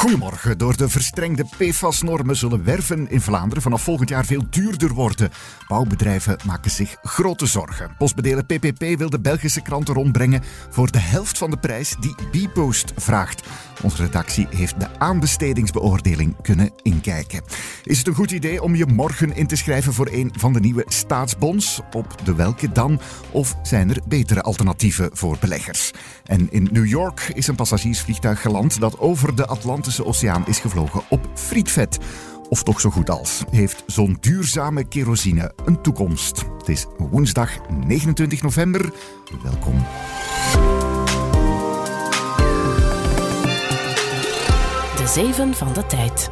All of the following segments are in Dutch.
Goedemorgen. Door de verstrengde PFAS-normen zullen werven in Vlaanderen vanaf volgend jaar veel duurder worden. Bouwbedrijven maken zich grote zorgen. Postbedelen PPP wil de Belgische kranten rondbrengen voor de helft van de prijs die Bpost vraagt. Onze redactie heeft de aanbestedingsbeoordeling kunnen inkijken. Is het een goed idee om je morgen in te schrijven voor een van de nieuwe staatsbonds? Op de welke dan? Of zijn er betere alternatieven voor beleggers? En in New York is een passagiersvliegtuig geland dat over de Atlantische Oceaan is gevlogen op frietvet. Of toch zo goed als. Heeft zo'n duurzame kerosine een toekomst? Het is woensdag 29 november. Welkom. De Zeven van de Tijd.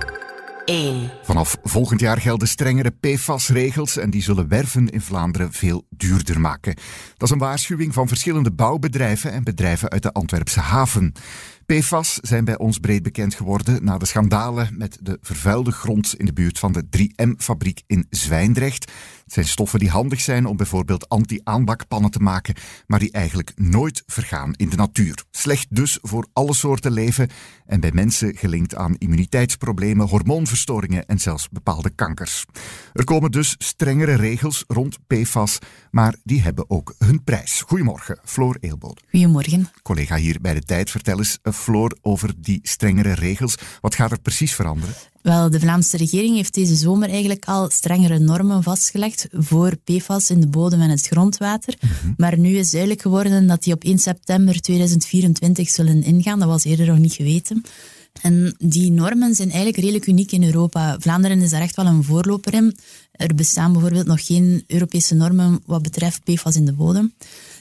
1. Vanaf volgend jaar gelden strengere PFAS-regels en die zullen werven in Vlaanderen veel duurder maken. Dat is een waarschuwing van verschillende bouwbedrijven en bedrijven uit de Antwerpse haven. PFAS zijn bij ons breed bekend geworden na de schandalen met de vervuilde grond in de buurt van de 3M-fabriek in Zwijndrecht. Het zijn stoffen die handig zijn om bijvoorbeeld anti-aanbakpannen te maken, maar die eigenlijk nooit vergaan in de natuur. Slecht dus voor alle soorten leven en bij mensen gelinkt aan immuniteitsproblemen, hormoonverstoringen en zelfs bepaalde kankers. Er komen dus strengere regels rond PFAS, maar die hebben ook hun prijs. Goedemorgen, Floor Eelbode. Goedemorgen. Collega hier bij de Tijd, vertel eens, eh, Floor, over die strengere regels. Wat gaat er precies veranderen? Wel, de Vlaamse regering heeft deze zomer eigenlijk al strengere normen vastgelegd voor PFAS in de bodem en het grondwater. Maar nu is duidelijk geworden dat die op 1 september 2024 zullen ingaan. Dat was eerder nog niet geweten. En die normen zijn eigenlijk redelijk uniek in Europa. Vlaanderen is daar echt wel een voorloper in. Er bestaan bijvoorbeeld nog geen Europese normen wat betreft PFAS in de bodem.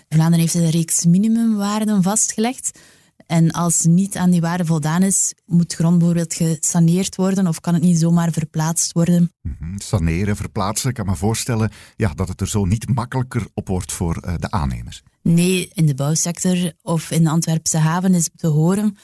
Vlaanderen heeft een reeks minimumwaarden vastgelegd. En als niet aan die waarde voldaan is, moet grond bijvoorbeeld gesaneerd worden of kan het niet zomaar verplaatst worden. Mhm, Saneren, verplaatsen, ik kan me voorstellen ja, dat het er zo niet makkelijker op wordt voor eh, de aannemers. Nee, in de bouwsector of in de Antwerpse haven is te horen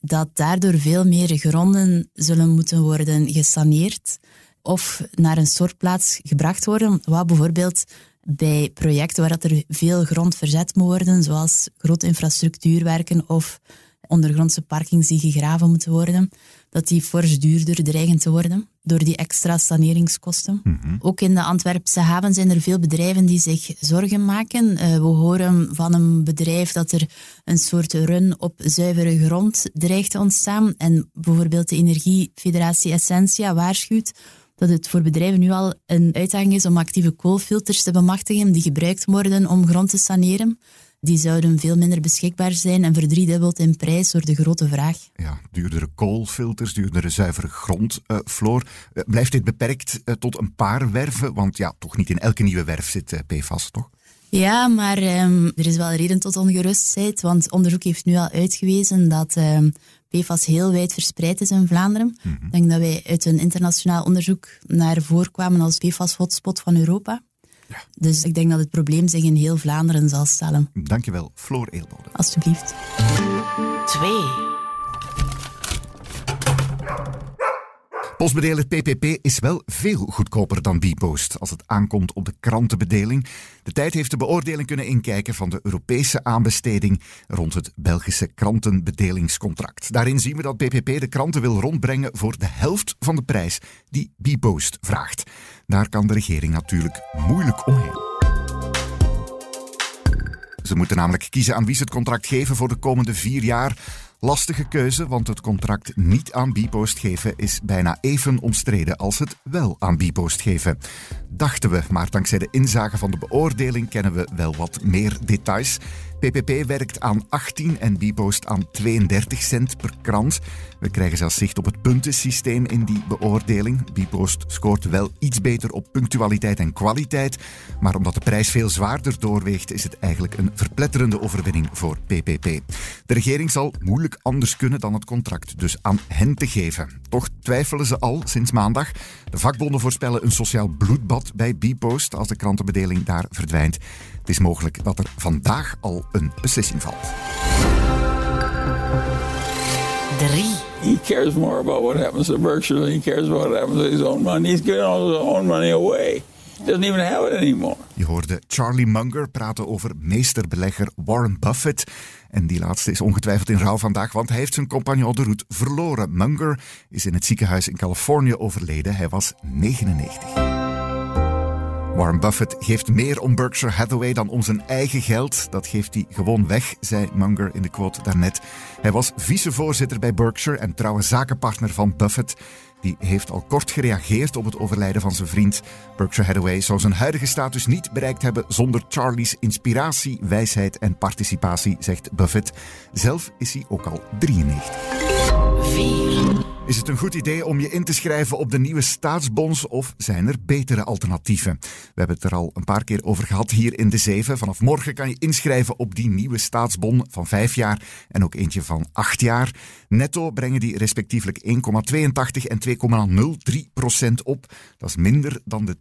dat daardoor veel meer gronden zullen moeten worden gesaneerd of naar een stortplaats gebracht worden, wat bijvoorbeeld bij projecten waar dat er veel grond verzet moet worden, zoals grote infrastructuurwerken of ondergrondse parkings die gegraven moeten worden, dat die fors duurder dreigen te worden door die extra saneringskosten. Ook in de Antwerpse haven zijn er veel bedrijven die zich zorgen maken. Eh, we horen van een bedrijf dat er een soort run op zuivere grond dreigt te ontstaan. En bijvoorbeeld de Energiefederatie Essentia waarschuwt dat het voor bedrijven nu al een uitdaging is om actieve koolfilters te bemachtigen die gebruikt worden om grond te saneren. Die zouden veel minder beschikbaar zijn en verdriedubbeld in prijs door de grote vraag. Ja, duurdere koolfilters, duurdere zuivere grond. Eh, Floor, eh, blijft dit beperkt eh, tot een paar werven? Want ja, toch niet in elke nieuwe werf zit eh, PFAS, toch? Ja, maar ehm, er is wel reden tot ongerustheid, want onderzoek heeft nu al uitgewezen dat ehm, PFAS heel wijd verspreid is in Vlaanderen. Ik denk dat wij uit een internationaal onderzoek naar voren kwamen als PFAS-hotspot van Europa. Dus ik denk dat het probleem zich in heel Vlaanderen zal stellen. Dankjewel, Floor Eelbode. Alsjeblieft. 2. Postbedeler PPP is wel veel goedkoper dan Bpost als het aankomt op de krantenbedeling. De tijd heeft de beoordeling kunnen inkijken van de Europese aanbesteding rond het Belgische krantenbedelingscontract. Daarin zien we dat PPP de kranten wil rondbrengen voor de helft van de prijs die Bpost vraagt. Daar kan de regering natuurlijk moeilijk omheen. Ze moeten namelijk kiezen aan wie ze het contract geven voor de komende vier jaar. Lastige keuze, want het contract niet aan Bpost geven is bijna even omstreden als het wel aan Bpost geven. Dachten we, maar dankzij de inzage van de beoordeling kennen we wel wat meer details. PPP werkt aan 18 en Bpost aan 32 cent per krant. We krijgen zelfs zicht op het puntensysteem in die beoordeling. Bpost scoort wel iets beter op punctualiteit en kwaliteit, maar omdat de prijs veel zwaarder doorweegt, is het eigenlijk een verpletterende overwinning voor PPP. De regering zal moeilijk moeilijk anders kunnen dan het contract dus aan hen te geven. Toch twijfelen ze al sinds maandag. De vakbonden voorspellen een sociaal bloedbad bij Bpost als de krantenbedeling daar verdwijnt. Het is mogelijk dat er vandaag al een beslissing valt. 3. He cares more about what happens to Berkshire than he cares about what happens to his own money. He's giving all his own money away. Anymore. Je hoorde Charlie Munger praten over meesterbelegger Warren Buffett. En die laatste is ongetwijfeld in rouw vandaag, want hij heeft zijn compagnon de route verloren. Munger is in het ziekenhuis in Californië overleden. Hij was 99. Warren Buffett geeft meer om Berkshire Hathaway dan om zijn eigen geld. Dat geeft hij gewoon weg, zei Munger in de quote daarnet. Hij was vicevoorzitter bij Berkshire en trouwe zakenpartner van Buffett. Die heeft al kort gereageerd op het overlijden van zijn vriend. Berkshire Hathaway zou zijn huidige status niet bereikt hebben zonder Charlie's inspiratie, wijsheid en participatie, zegt Buffett. Zelf is hij ook al 93. 4. Is het een goed idee om je in te schrijven op de nieuwe staatsbonds of zijn er betere alternatieven? We hebben het er al een paar keer over gehad hier in de Zeven. Vanaf morgen kan je inschrijven op die nieuwe staatsbon van vijf jaar en ook eentje van acht jaar. Netto brengen die respectievelijk 1,82 en 2,03 procent op. Dat is minder dan de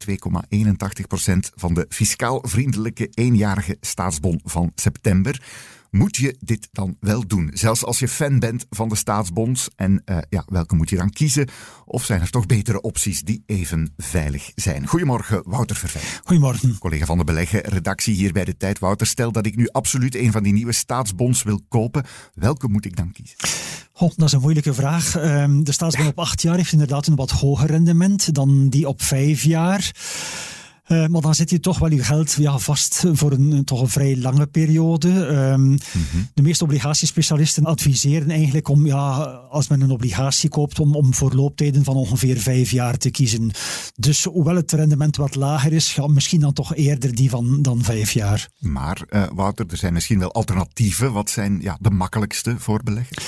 2,81 procent van de fiscaal vriendelijke eenjarige staatsbon van september moet je dit dan wel doen? Zelfs als je fan bent van de staatsbonds. En uh, ja, welke moet je dan kiezen? Of zijn er toch betere opties die even veilig zijn? Goedemorgen, Wouter Vervijn. Goedemorgen. Collega van de Beleggen, redactie hier bij de Tijd. Wouter, stel dat ik nu absoluut een van die nieuwe staatsbonds wil kopen. Welke moet ik dan kiezen? Oh, dat is een moeilijke vraag. Um, de staatsbond op acht jaar heeft inderdaad een wat hoger rendement dan die op vijf jaar. Uh, maar dan zit je toch wel je geld ja, vast voor een toch een vrij lange periode. Um, mm -hmm. De meeste obligatiespecialisten adviseren eigenlijk om, ja, als men een obligatie koopt, om, om voor looptijden van ongeveer vijf jaar te kiezen. Dus hoewel het rendement wat lager is, ja, misschien dan toch eerder die van dan vijf jaar. Maar uh, Wouter, er zijn misschien wel alternatieven. Wat zijn ja, de makkelijkste voor beleggers?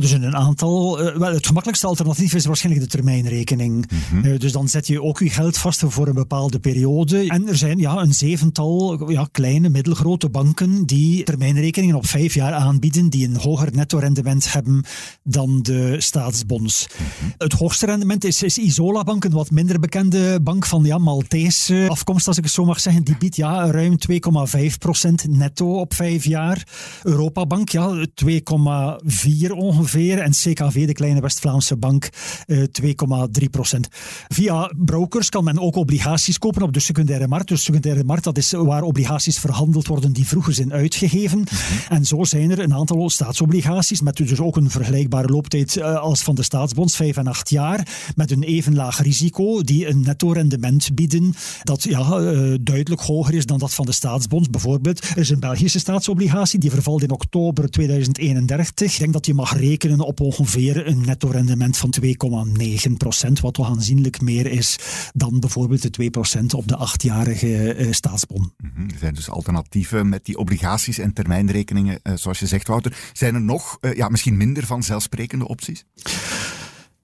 Zijn een aantal. Uh, wel, het gemakkelijkste alternatief is waarschijnlijk de termijnrekening. Mm -hmm. dus dan zet je ook je geld vast voor een bepaalde periode. En er zijn ja, een zevental ja, kleine, middelgrote banken die termijnrekeningen op vijf jaar aanbieden, die een hoger netto-rendement hebben dan de staatsbonds. Mm -hmm. Het hoogste rendement is, is Isola Bank, een wat minder bekende bank van ja, Maltese afkomst, als ik het zo mag zeggen. Die biedt ja, ruim 2,5% netto op vijf jaar. Europa Bank, ja, 2,4 ongeveer. En CKV, de kleine West-Vlaamse bank, 2,3%. Via brokers kan men ook obligaties kopen op de secundaire markt. Dus de secundaire markt, dat is waar obligaties verhandeld worden die vroeger zijn uitgegeven. Mm -hmm. En zo zijn er een aantal staatsobligaties met dus ook een vergelijkbare looptijd als van de staatsbonds, vijf en acht jaar, met een even laag risico, die een netto rendement bieden dat ja, uh, duidelijk hoger is dan dat van de staatsbonds. Bijvoorbeeld, er is een Belgische staatsobligatie, die vervalt in oktober 2031. Ik denk dat je mag rekenen op ongeveer een netto rendement van 2,9 procent, wat toch aanzienlijk meer is dan bijvoorbeeld de 2 procent op de achtjarige uh, staatsbon. -hmm. Er zijn dus alternatieven met die obligaties en termijnrekeningen, uh, zoals je zegt, Wouter. Zijn er nog, uh, ja, misschien minder vanzelfsprekende opties?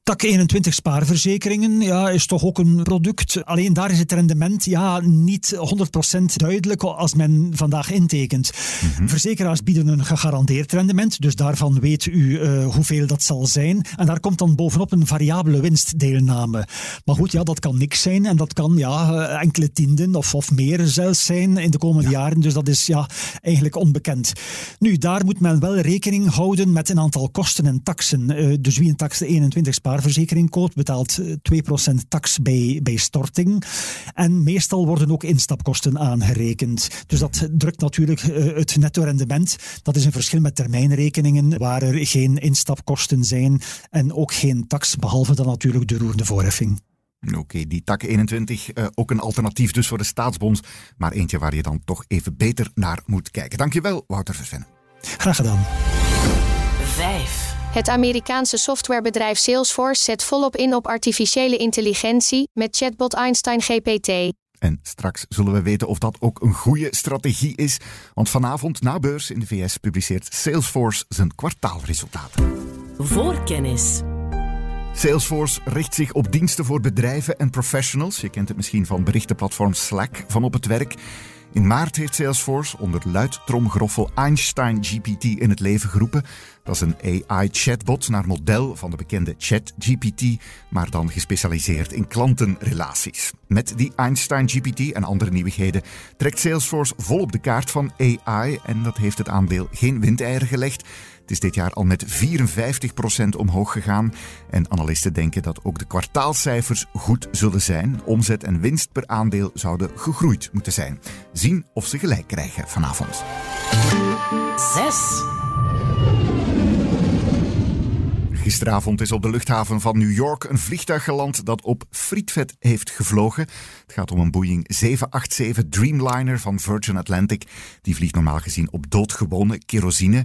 Tak 21 spaarverzekeringen ja, is toch ook een product. Alleen daar is het rendement ja, niet 100% duidelijk als men vandaag intekent. Mm -hmm. Verzekeraars bieden een gegarandeerd rendement, dus daarvan weet u uh, hoeveel dat zal zijn. En daar komt dan bovenop een variabele winstdeelname. Maar goed, ja, dat kan niks zijn en dat kan ja, enkele tienden of, of meer zelfs zijn in de komende ja. jaren. Dus dat is ja, eigenlijk onbekend. Nu, daar moet men wel rekening houden met een aantal kosten en taxen. Uh, dus wie een tax 21 spaar verzekering koopt, betaalt 2% tax bij, bij storting. En meestal worden ook instapkosten aangerekend. Dus dat drukt natuurlijk uh, het netto rendement. Dat is een verschil met termijnrekeningen, waar er geen instapkosten zijn en ook geen tax, behalve dan natuurlijk de roerende voorheffing. Oké, okay, die tak 21, uh, ook een alternatief dus voor de staatsbonds, maar eentje waar je dan toch even beter naar moet kijken. Dankjewel, Wouter Verven. Graag gedaan. 5. Het Amerikaanse softwarebedrijf Salesforce zet volop in op artificiële intelligentie met chatbot Einstein GPT. En straks zullen we weten of dat ook een goede strategie is. Want vanavond na beurs in de VS publiceert Salesforce zijn kwartaalresultaten. Voorkennis. Salesforce richt zich op diensten voor bedrijven en professionals. Je kent het misschien van berichtenplatform Slack van op het werk. In maart heeft Salesforce onder luid tromgeroffel Einstein GPT in het leven geroepen. Dat is een AI-chatbot naar model van de bekende ChatGPT, maar dan gespecialiseerd in klantenrelaties. Met die Einstein GPT en andere nieuwigheden trekt Salesforce volop de kaart van AI en dat heeft het aandeel geen windeieren gelegd. Het is dit jaar al met 54% omhoog gegaan. En analisten denken dat ook de kwartaalcijfers goed zullen zijn. Omzet en winst per aandeel zouden gegroeid moeten zijn. Zien of ze gelijk krijgen vanavond. 6. Gisteravond is op de luchthaven van New York een vliegtuig geland dat op frietvet heeft gevlogen. Het gaat om een Boeing 787 Dreamliner van Virgin Atlantic. Die vliegt normaal gezien op doodgewone kerosine.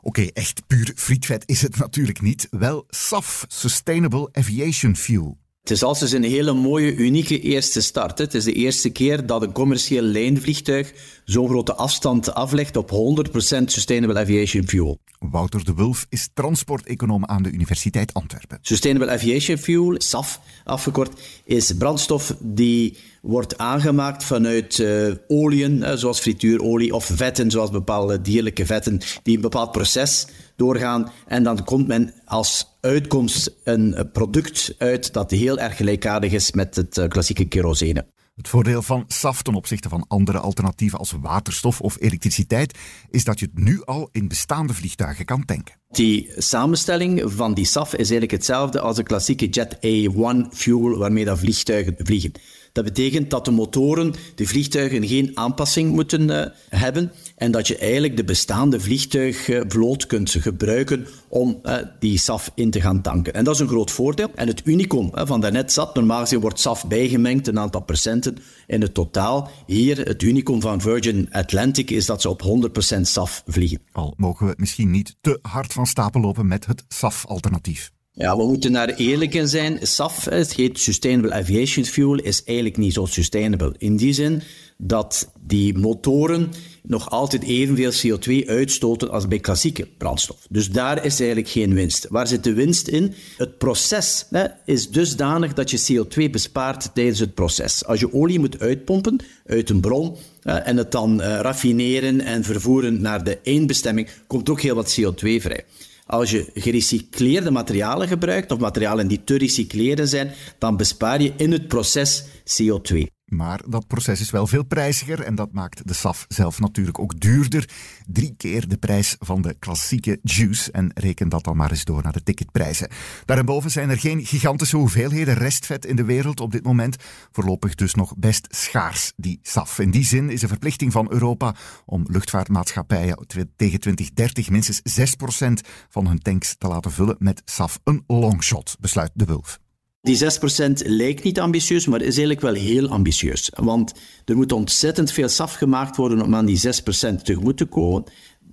Oké, echt puur frietvet is het natuurlijk niet. Wel SAF, Sustainable Aviation Fuel. Het is als een hele mooie, unieke eerste start. Het is de eerste keer dat een commercieel lijnvliegtuig zo'n grote afstand aflegt op 100% Sustainable Aviation Fuel. Wouter de Wulf is transporteconoom aan de Universiteit Antwerpen. Sustainable Aviation Fuel, SAF afgekort, is brandstof die wordt aangemaakt vanuit uh, oliën, zoals frituurolie, of vetten, zoals bepaalde dierlijke vetten, die een bepaald proces doorgaan. En dan komt men als uitkomst een product uit dat heel erg gelijkaardig is met het eh, klassieke kerosine. Het voordeel van SAF ten opzichte van andere alternatieven als waterstof of elektriciteit is dat je het nu al in bestaande vliegtuigen kan tanken. Die samenstelling van die SAF is eigenlijk hetzelfde als de klassieke Jet A1 fuel waarmee dat vliegtuigen vliegen. Dat betekent dat de motoren, de vliegtuigen, geen aanpassing moeten uh, hebben en dat je eigenlijk de bestaande vliegtuigvloot kunt gebruiken om uh, die SAF in te gaan tanken. En dat is een groot voordeel. En het unicum uh, van daarnet zat, normaal gezien wordt SAF bijgemengd, een aantal procenten in het totaal. Hier, het unicum van Virgin Atlantic is dat ze op 100% SAF vliegen. Al mogen we misschien niet te hard van stapel lopen met het SAF-alternatief. Ja, we moeten daar eerlijk in zijn. SAF, het heet Sustainable Aviation Fuel, is eigenlijk niet zo sustainable. In die zin dat die motoren nog altijd evenveel CO2 uitstoten als bij klassieke brandstof. Dus daar is eigenlijk geen winst. Waar zit de winst in? Het proces hè, is dusdanig dat je CO2 bespaart tijdens het proces. Als je olie moet uitpompen uit een bron en het dan uh, raffineren en vervoeren naar de eindbestemming, komt ook heel wat CO2 vrij. Als je gerecycleerde materialen gebruikt, of materialen die te recycleren zijn, dan bespaar je in het proces CO2. Maar dat proces is wel veel prijziger en dat maakt de SAF zelf natuurlijk ook duurder. Drie keer de prijs van de klassieke juice en reken dat dan maar eens door naar de ticketprijzen. Daarboven zijn er geen gigantische hoeveelheden restvet in de wereld op dit moment. Voorlopig dus nog best schaars, die SAF. In die zin is de verplichting van Europa om luchtvaartmaatschappijen tegen 2030 minstens 6% van hun tanks te laten vullen met SAF een longshot, besluit de Wulf. Die 6% lijkt niet ambitieus, maar is eigenlijk wel heel ambitieus. Want er moet ontzettend veel SAF gemaakt worden om aan die 6% tegemoet te komen.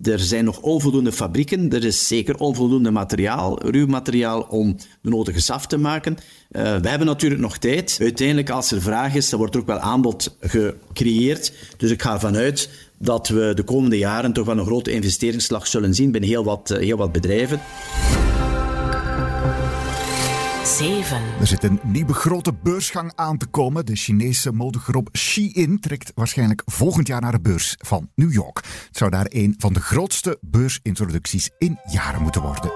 Er zijn nog onvoldoende fabrieken, er is zeker onvoldoende materiaal, ruw materiaal, om de nodige SAF te maken. Uh, we hebben natuurlijk nog tijd. Uiteindelijk, als er vraag is, dan wordt er ook wel aanbod gecreëerd. Dus ik ga ervan uit dat we de komende jaren toch wel een grote investeringsslag zullen zien bij heel wat, uh, heel wat bedrijven. 7. Er zit een nieuwe grote beursgang aan te komen. De Chinese modegroep Shein trekt waarschijnlijk volgend jaar naar de beurs van New York. Het zou daar een van de grootste beursintroducties in jaren moeten worden.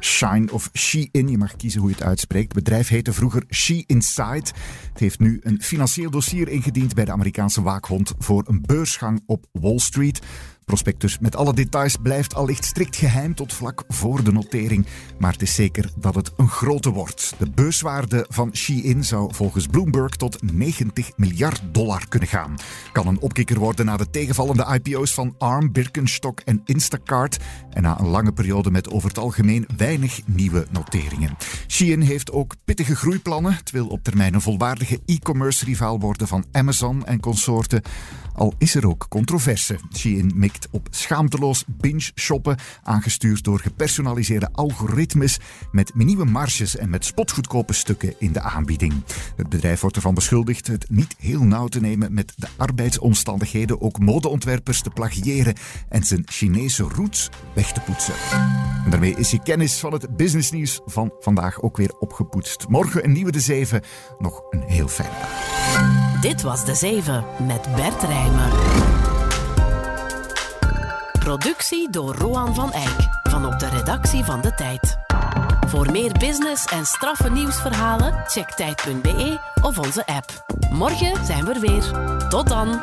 Shine of Shein, je mag kiezen hoe je het uitspreekt. Het bedrijf heette vroeger She Inside. Het heeft nu een financieel dossier ingediend bij de Amerikaanse waakhond voor een beursgang op Wall Street prospectus met alle details blijft allicht strikt geheim tot vlak voor de notering. Maar het is zeker dat het een grote wordt. De beurswaarde van Shein zou volgens Bloomberg tot 90 miljard dollar kunnen gaan. Kan een opkikker worden na de tegenvallende IPO's van ARM, Birkenstock en Instacart. En na een lange periode met over het algemeen weinig nieuwe noteringen. Shein heeft ook pittige groeiplannen. Het wil op termijn een volwaardige e-commerce rivaal worden van Amazon en consorten. Al is er ook controverse. Shein op schaamteloos binge-shoppen, aangestuurd door gepersonaliseerde algoritmes met nieuwe marges en met spotgoedkope stukken in de aanbieding. Het bedrijf wordt ervan beschuldigd het niet heel nauw te nemen met de arbeidsomstandigheden, ook modeontwerpers te plagiëren en zijn Chinese roots weg te poetsen. En daarmee is je kennis van het businessnieuws van vandaag ook weer opgepoetst. Morgen een nieuwe De Zeven. Nog een heel fijne dag. Dit was De Zeven met Bert Rijmen. Productie door Roan van Eyck van op de redactie van De Tijd. Voor meer business en straffe nieuwsverhalen check tijd.be of onze app. Morgen zijn we er weer. Tot dan!